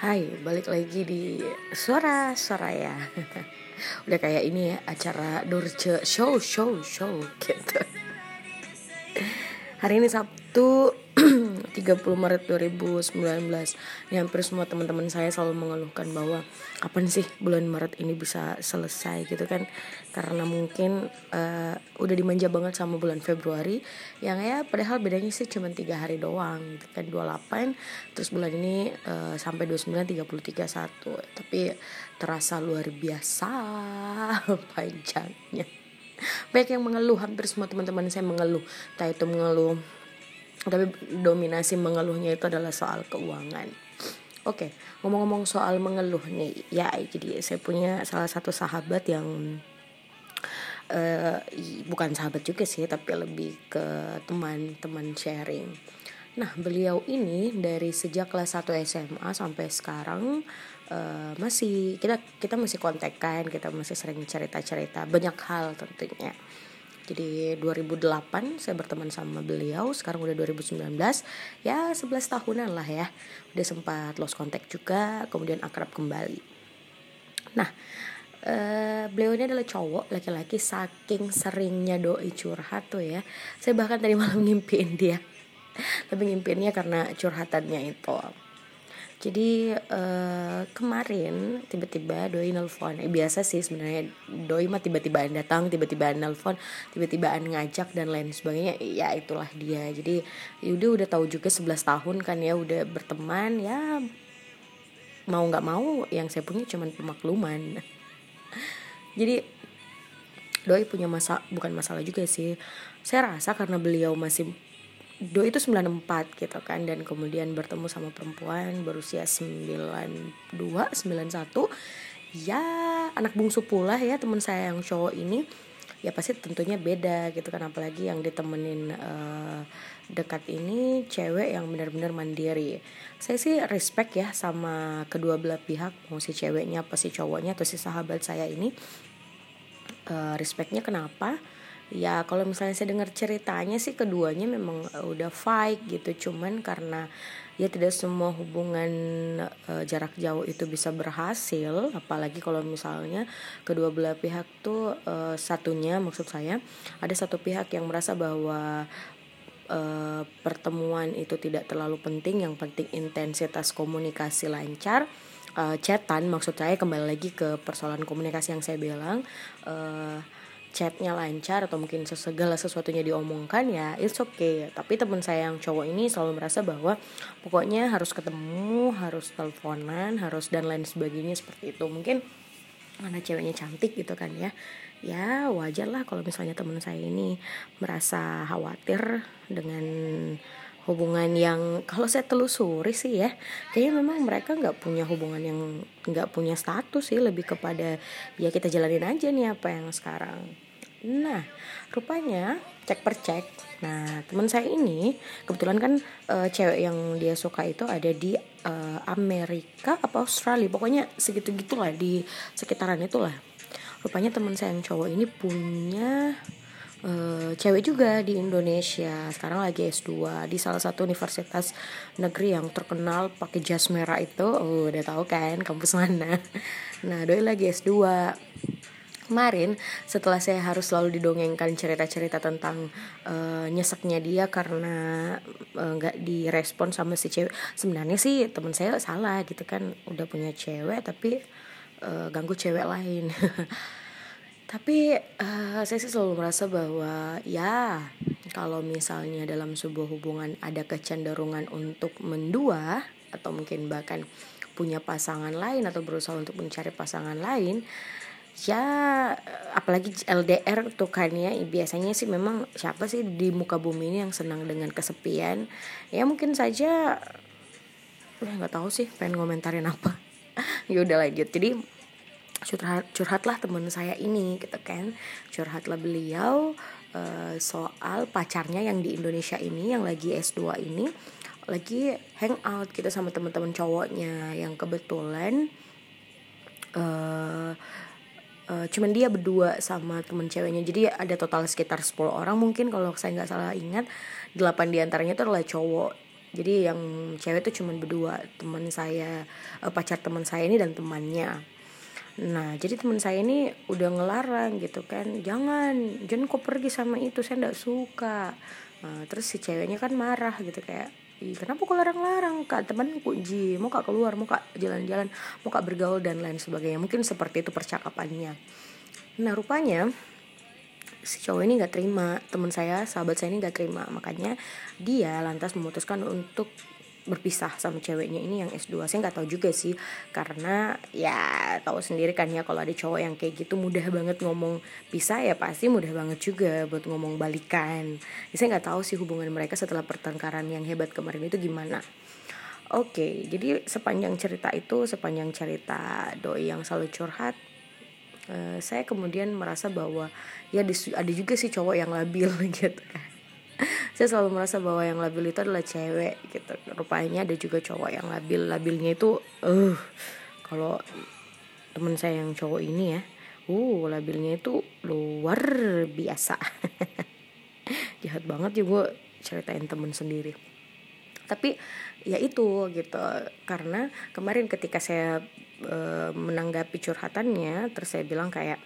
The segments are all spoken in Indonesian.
Hai, balik lagi di Suara Soraya Udah kayak ini ya, acara Dorce. Show, Show, Show gitu. Hari ini Sabtu 30 Maret 2019 Ini hampir semua teman-teman saya selalu mengeluhkan bahwa Kapan sih bulan Maret ini bisa selesai? Gitu kan. Karena mungkin uh, udah dimanja banget sama bulan Februari Yang ya padahal bedanya sih cuma tiga hari doang gitu kan. 28 Terus bulan ini uh, sampai 29, 30, 31 Tapi terasa luar biasa panjangnya. Baik yang mengeluh hampir semua teman-teman saya mengeluh. Entah itu mengeluh tapi dominasi mengeluhnya itu adalah soal keuangan. Oke okay, ngomong-ngomong soal mengeluh nih ya jadi saya punya salah satu sahabat yang uh, bukan sahabat juga sih tapi lebih ke teman-teman sharing. Nah beliau ini dari sejak kelas 1 SMA sampai sekarang uh, masih kita kita masih kontekan kita masih sering cerita-cerita banyak hal tentunya jadi 2008 saya berteman sama beliau, sekarang udah 2019. Ya 11 tahunan lah ya. Udah sempat lost contact juga, kemudian akrab kembali. Nah, Uh, beliau ini adalah cowok laki-laki saking seringnya doi curhat tuh ya saya bahkan tadi malam ngimpiin dia tapi ngimpiinnya karena curhatannya itu jadi uh, kemarin tiba-tiba doi nelfon. Eh, biasa sih sebenarnya doi mah tiba-tiba datang tiba-tiba nelfon tiba-tiba ngajak dan lain sebagainya. Ya itulah dia. Jadi yaudah udah tahu juga 11 tahun kan ya udah berteman. Ya mau nggak mau yang saya punya cuman pemakluman. Jadi doi punya masa bukan masalah juga sih. Saya rasa karena beliau masih Do itu 94 gitu kan dan kemudian bertemu sama perempuan berusia 92 91 ya anak bungsu pula ya teman saya yang cowok ini ya pasti tentunya beda gitu kan apalagi yang ditemenin uh, dekat ini cewek yang benar-benar mandiri. Saya sih respect ya sama kedua belah pihak mau si ceweknya apa si cowoknya atau si sahabat saya ini. Uh, respectnya kenapa ya kalau misalnya saya dengar ceritanya sih keduanya memang uh, udah fight gitu. Cuman karena ya tidak semua hubungan uh, jarak jauh itu bisa berhasil apalagi kalau misalnya kedua belah pihak tuh uh, satunya maksud saya ada satu pihak yang merasa bahwa uh, pertemuan itu tidak terlalu penting. Yang penting intensitas komunikasi lancar. Uh, chatan maksud saya kembali lagi ke persoalan komunikasi yang saya bilang. Uh, chatnya lancar atau mungkin segala sesuatunya diomongkan ya it's okay. Tapi teman saya yang cowok ini selalu merasa bahwa pokoknya harus ketemu harus teleponan harus dan lain sebagainya seperti itu. Mungkin karena ceweknya cantik gitu kan ya. Ya wajar lah kalau misalnya teman saya ini merasa khawatir dengan hubungan yang kalau saya telusuri sih ya kayaknya memang mereka nggak punya hubungan yang nggak punya status sih lebih kepada ya kita jalanin aja nih apa yang sekarang. Nah rupanya cek per cek nah teman saya ini kebetulan kan e, cewek yang dia suka itu ada di e, Amerika apa Australia pokoknya segitu gitulah di sekitaran itulah. Rupanya teman saya yang cowok ini punya uh, cewek juga di Indonesia. Sekarang lagi S2 di salah satu universitas negeri yang terkenal pakai jas merah itu. Oh, udah tahu kan kampus mana? Nah doi lagi S2 kemarin setelah saya harus selalu didongengkan cerita-cerita tentang uh, nyeseknya dia karena nggak uh, direspon sama si cewek. Sebenarnya sih teman saya salah gitu kan. Udah punya cewek tapi uh, ganggu cewek lain tapi uh, saya sih selalu merasa bahwa ya kalau misalnya dalam sebuah hubungan ada kecenderungan untuk mendua atau mungkin bahkan punya pasangan lain atau berusaha untuk mencari pasangan lain ya apalagi LDR tuh kan ya biasanya sih memang siapa sih di muka bumi ini yang senang dengan kesepian? Ya mungkin saja ya nggak tahu sih pengen ngomentarin apa. Ya udah lanjut. Jadi curhat curhatlah teman saya ini gitu kan. Curhatlah beliau uh, soal pacarnya yang di Indonesia ini yang lagi S2 ini lagi hangout kita gitu sama teman-teman cowoknya yang kebetulan uh, uh, cuman dia berdua sama temen ceweknya. Jadi ada total sekitar 10 orang mungkin kalau saya nggak salah ingat. Delapan di antaranya itu adalah cowok. Jadi yang cewek tuh cuman berdua teman saya uh, pacar teman saya ini dan temannya nah jadi teman saya ini udah ngelarang gitu kan. Jangan jangan kok pergi sama itu saya nggak suka. Nah, terus si ceweknya kan marah gitu kayak Ih, kenapa kok larang-larang kak? Teman kunci mau kak keluar mau kak jalan-jalan mau kak bergaul dan lain sebagainya. Mungkin seperti itu percakapannya. Nah rupanya si cowok ini nggak terima teman saya sahabat saya ini nggak terima. Makanya dia lantas memutuskan untuk berpisah sama ceweknya ini yang S2 saya nggak tahu juga sih karena ya tahu sendiri kan ya kalau ada cowok yang kayak gitu mudah banget ngomong pisah ya pasti mudah banget juga buat ngomong balikan. Ya, saya nggak tahu sih hubungan mereka setelah pertengkaran yang hebat kemarin itu gimana. Oke, jadi sepanjang cerita itu, sepanjang cerita doi yang selalu curhat, uh, saya kemudian merasa bahwa ya ada juga sih cowok yang labil gitu kan saya selalu merasa bahwa yang labil itu adalah cewek gitu. Rupanya ada juga cowok yang labil. Labilnya itu eh uh, kalau teman saya yang cowok ini ya uh labilnya itu luar biasa. Jahat banget ya gue ceritain temen sendiri. Tapi ya itu gitu. Karena kemarin ketika saya e, menanggapi curhatannya terus saya bilang kayak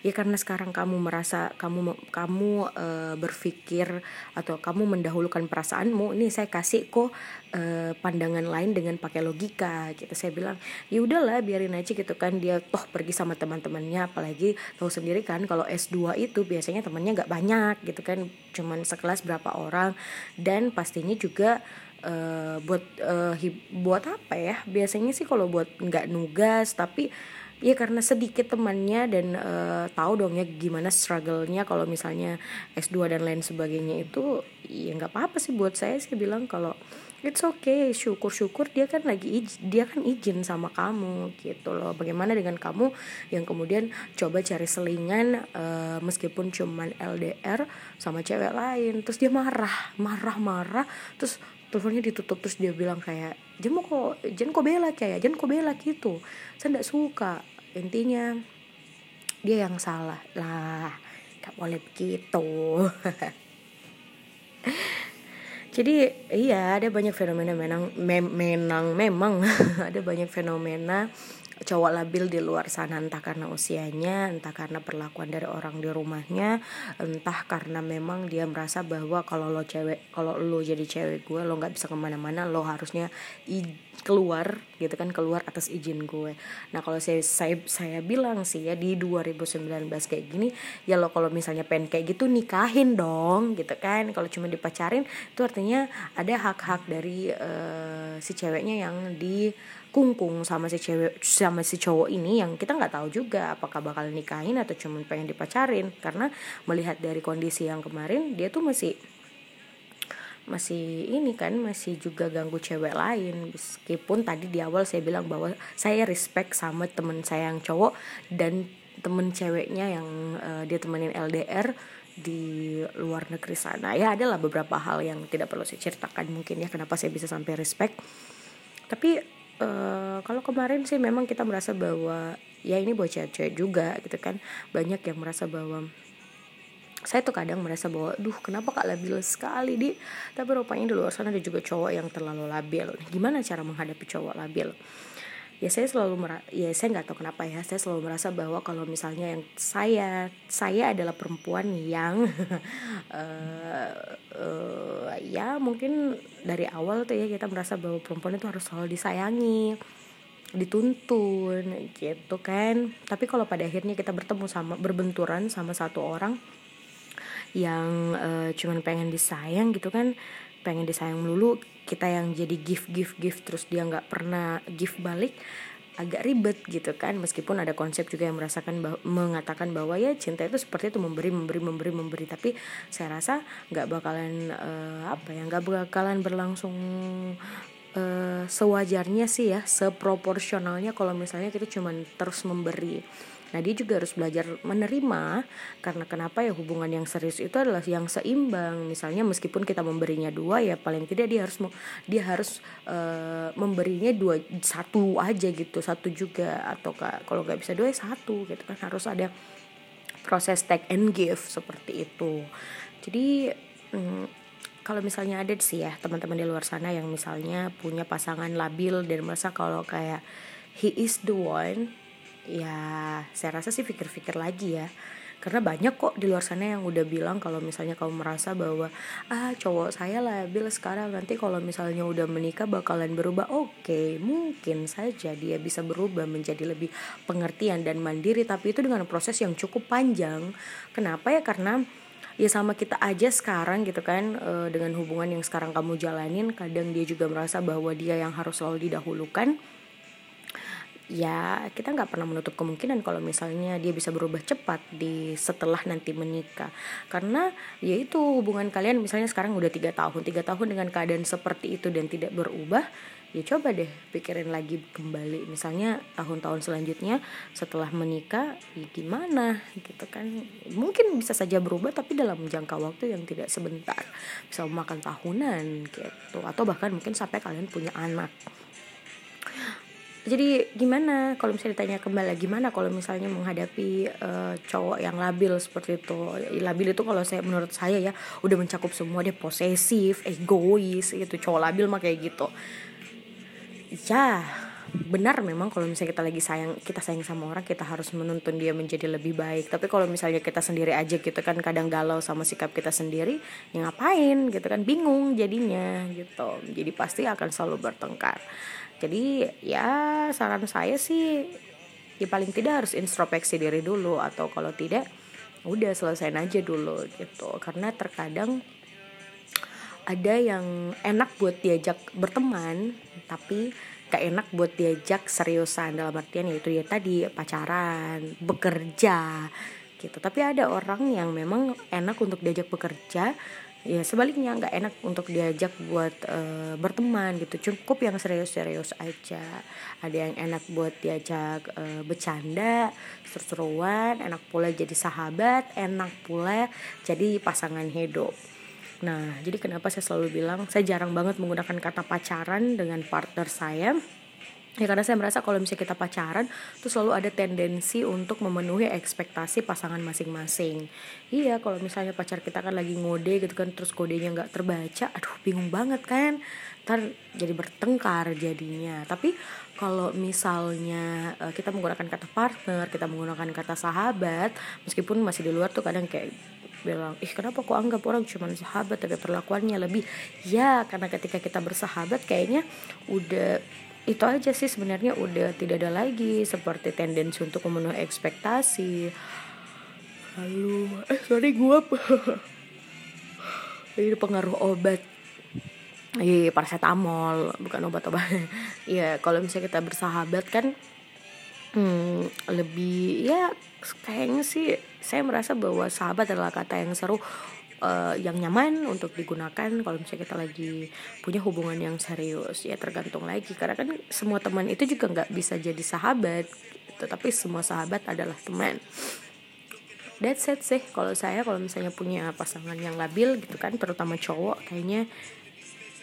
ya karena sekarang kamu merasa kamu kamu e, berpikir atau kamu mendahulukan perasaanmu ini saya kasih kok e, pandangan lain dengan pakai logika gitu. Saya bilang ya udahlah biarin aja gitu kan. Dia toh pergi sama teman-temannya apalagi tahu sendiri kan kalau S2 itu biasanya temannya nggak banyak gitu kan. Cuman sekelas berapa orang dan pastinya juga uh, buat uh, buat apa ya? Biasanya sih kalau buat nggak nugas tapi ya karena sedikit temannya dan uh, tahu dong ya gimana struggle-nya kalau misalnya S2 dan lain sebagainya itu ya nggak apa-apa sih buat saya sih bilang kalau it's okay syukur-syukur dia kan lagi dia kan izin sama kamu gitu loh. Bagaimana dengan kamu yang kemudian coba cari selingan uh, meskipun cuman LDR sama cewek lain terus dia marah marah marah terus teleponnya ditutup terus dia bilang kayak jangan kok jangan kok bela kayak jangan kok bela gitu. Saya tidak suka. Intinya dia yang salah. Lah gak boleh begitu. Jadi iya ada banyak fenomena menang mem menang memang. Ada banyak fenomena cowok labil di luar sana entah karena usianya entah karena perlakuan dari orang di rumahnya entah karena memang dia merasa bahwa kalau lo cewek kalau lo jadi cewek gue lo nggak bisa ke mana-mana lo harusnya keluar gitu kan keluar atas izin gue. Nah kalau saya saya saya bilang sih ya di 2019 kayak gini ya lo kalau misalnya pengen kayak gitu nikahin dong gitu kan. Kalau cuma dipacarin itu artinya ada hak-hak dari uh, si ceweknya yang di kungkung sama si cewek sama si cowok ini yang kita nggak tahu juga apakah bakal nikahin atau cuma pengen dipacarin. Karena melihat dari kondisi yang kemarin dia tuh masih masih ini kan masih juga ganggu cewek lain. Meskipun tadi di awal saya bilang bahwa saya respect sama temen saya yang cowok dan temen ceweknya yang uh, dia temenin LDR di luar negeri sana. Ya adalah beberapa hal yang tidak perlu saya ceritakan mungkin ya kenapa saya bisa sampai respect. Tapi uh, kalau kemarin sih memang kita merasa bahwa ya ini buat cewek-cewek juga gitu kan. Banyak yang merasa bahwa saya tuh kadang merasa bahwa duh kenapa kak labil sekali di? Tapi rupanya di luar sana ada juga cowok yang terlalu labil gimana cara menghadapi cowok labil ya saya selalu ya saya nggak tahu kenapa ya saya selalu merasa bahwa kalau misalnya yang saya saya adalah perempuan yang uh, uh, ya mungkin dari awal tuh ya kita merasa bahwa perempuan itu harus selalu disayangi dituntun gitu kan. Tapi kalau pada akhirnya kita bertemu sama berbenturan sama satu orang yang uh, cuman pengen disayang gitu kan pengen disayang melulu kita yang jadi gift gift gift terus dia nggak pernah gift balik agak ribet gitu kan. Meskipun ada konsep juga yang merasakan bahwa, mengatakan bahwa ya cinta itu seperti itu memberi memberi memberi memberi. Tapi saya rasa nggak bakalan uh, apa ya nggak bakalan berlangsung uh, sewajarnya sih ya seproporsionalnya kalau misalnya kita cuman terus memberi Nah dia juga harus belajar menerima karena kenapa ya hubungan yang serius itu adalah yang seimbang. Misalnya meskipun kita memberinya dua ya paling tidak dia harus dia harus uh, memberinya dua satu aja gitu satu juga atau kalau nggak bisa dua ya satu gitu kan harus ada proses take and give seperti itu. Jadi hmm, kalau misalnya ada sih ya teman-teman di luar sana yang misalnya punya pasangan labil dan merasa kalau kayak he is the one ya saya rasa sih pikir-pikir lagi ya. Karena banyak kok di luar sana yang udah bilang kalau misalnya kamu merasa bahwa ah cowok saya labil sekarang nanti kalau misalnya udah menikah bakalan berubah. Oke okay, mungkin saja dia bisa berubah menjadi lebih pengertian dan mandiri tapi itu dengan proses yang cukup panjang. Kenapa ya? Karena ya sama kita aja sekarang gitu kan e, dengan hubungan yang sekarang kamu jalanin kadang dia juga merasa bahwa dia yang harus selalu didahulukan. Ya kita nggak pernah menutup kemungkinan kalau misalnya dia bisa berubah cepat di setelah nanti menikah. Karena ya itu hubungan kalian misalnya sekarang udah tiga tahun tiga tahun dengan keadaan seperti itu dan tidak berubah ya coba deh pikirin lagi kembali. Misalnya tahun-tahun selanjutnya setelah menikah ya gimana gitu kan? Mungkin bisa saja berubah tapi dalam jangka waktu yang tidak sebentar. Bisa memakan tahunan gitu. Atau bahkan mungkin sampai kalian punya anak. Jadi gimana? Kalau misalnya ditanya kembali gimana kalau misalnya menghadapi uh, cowok yang labil seperti itu? Labil itu kalau saya menurut saya ya udah mencakup semua dia posesif egois gitu. Cowok labil mah kayak gitu ya benar memang kalau misalnya kita lagi sayang kita sayang sama orang kita harus menuntun dia menjadi lebih baik. Tapi kalau misalnya kita sendiri aja gitu kan kadang galau sama sikap kita sendiri ya ngapain gitu kan bingung jadinya gitu. Jadi pasti akan selalu bertengkar. Jadi ya saran saya sih ya paling tidak harus introspeksi diri dulu atau kalau tidak udah selesaiin aja dulu gitu. Karena terkadang ada yang enak buat diajak berteman tapi gak enak buat diajak seriusan dalam artian yaitu ya tadi pacaran bekerja gitu. Tapi ada orang yang memang enak untuk diajak bekerja ya sebaliknya nggak enak untuk diajak buat uh, berteman gitu. Cukup yang serius-serius aja. Ada yang enak buat diajak uh, bercanda seru-seruan enak pula jadi sahabat enak pula jadi pasangan hidup nah jadi kenapa saya selalu bilang saya jarang banget menggunakan kata pacaran dengan partner saya. Ya karena saya merasa kalau misalnya kita pacaran tuh selalu ada tendensi untuk memenuhi ekspektasi pasangan masing-masing. Iya kalau misalnya pacar kita kan lagi ngode gitu kan terus kodenya nggak terbaca aduh bingung banget kan. Ntar jadi bertengkar jadinya. Tapi kalau misalnya uh, kita menggunakan kata partner kita menggunakan kata sahabat meskipun masih di luar tuh kadang kayak bilang ih kenapa kok anggap orang cuma sahabat tapi perlakuannya lebih? Ya karena ketika kita bersahabat kayaknya udah itu aja sih sebenarnya udah tidak ada lagi seperti tendensi untuk memenuhi ekspektasi. Lalu eh sorry gue ini pengaruh obat. Iya, paracetamol, bukan obat-obat. Iya, kalau misalnya kita bersahabat kan hmm, lebih ya kayaknya sih saya merasa bahwa sahabat adalah kata yang seru uh, yang nyaman untuk digunakan kalau misalnya kita lagi punya hubungan yang serius. Ya tergantung lagi. Karena kan semua teman itu juga nggak bisa jadi sahabat gitu. tapi semua sahabat adalah teman. That's it sih. Kalau saya kalau misalnya punya pasangan yang labil gitu kan terutama cowok kayaknya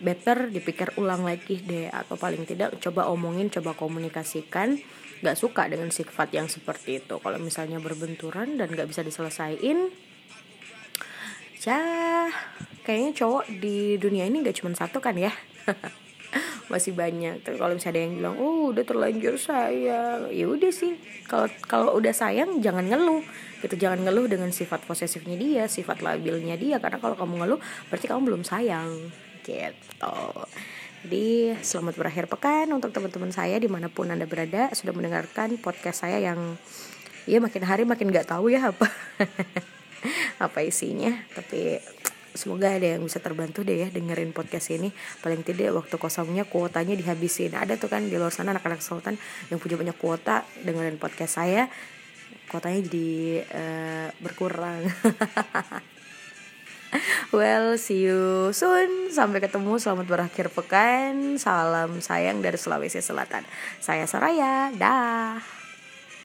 better dipikir ulang lagi deh. Atau paling tidak coba omongin coba komunikasikan gak suka dengan sifat yang seperti itu. Kalau misalnya berbenturan dan gak bisa diselesaikan ya kayaknya cowok di dunia ini gak cuma satu kan ya? Masih banyak. Tapi kalau misalnya ada yang bilang oh udah terlanjur sayang. Ya udah sih. Kalau kalau udah sayang jangan ngeluh. Gitu jangan ngeluh dengan sifat posesifnya dia sifat labilnya dia. Karena kalau kamu ngeluh berarti kamu belum sayang. Gitu jadi selamat berakhir pekan untuk teman-teman saya di mana pun anda berada sudah mendengarkan podcast saya yang ya makin hari makin nggak tahu ya apa apa isinya. Tapi semoga ada yang bisa terbantu deh ya dengerin podcast ini. Paling tidak waktu kosongnya kuotanya dihabisin. Ada tuh kan di luar sana anak-anak sultan yang punya banyak kuota dengerin podcast saya. Kuotanya jadi uh, berkurang well see you soon. Sampai ketemu. Selamat berakhir pekan. Salam sayang dari Sulawesi Selatan. Saya Saraya dah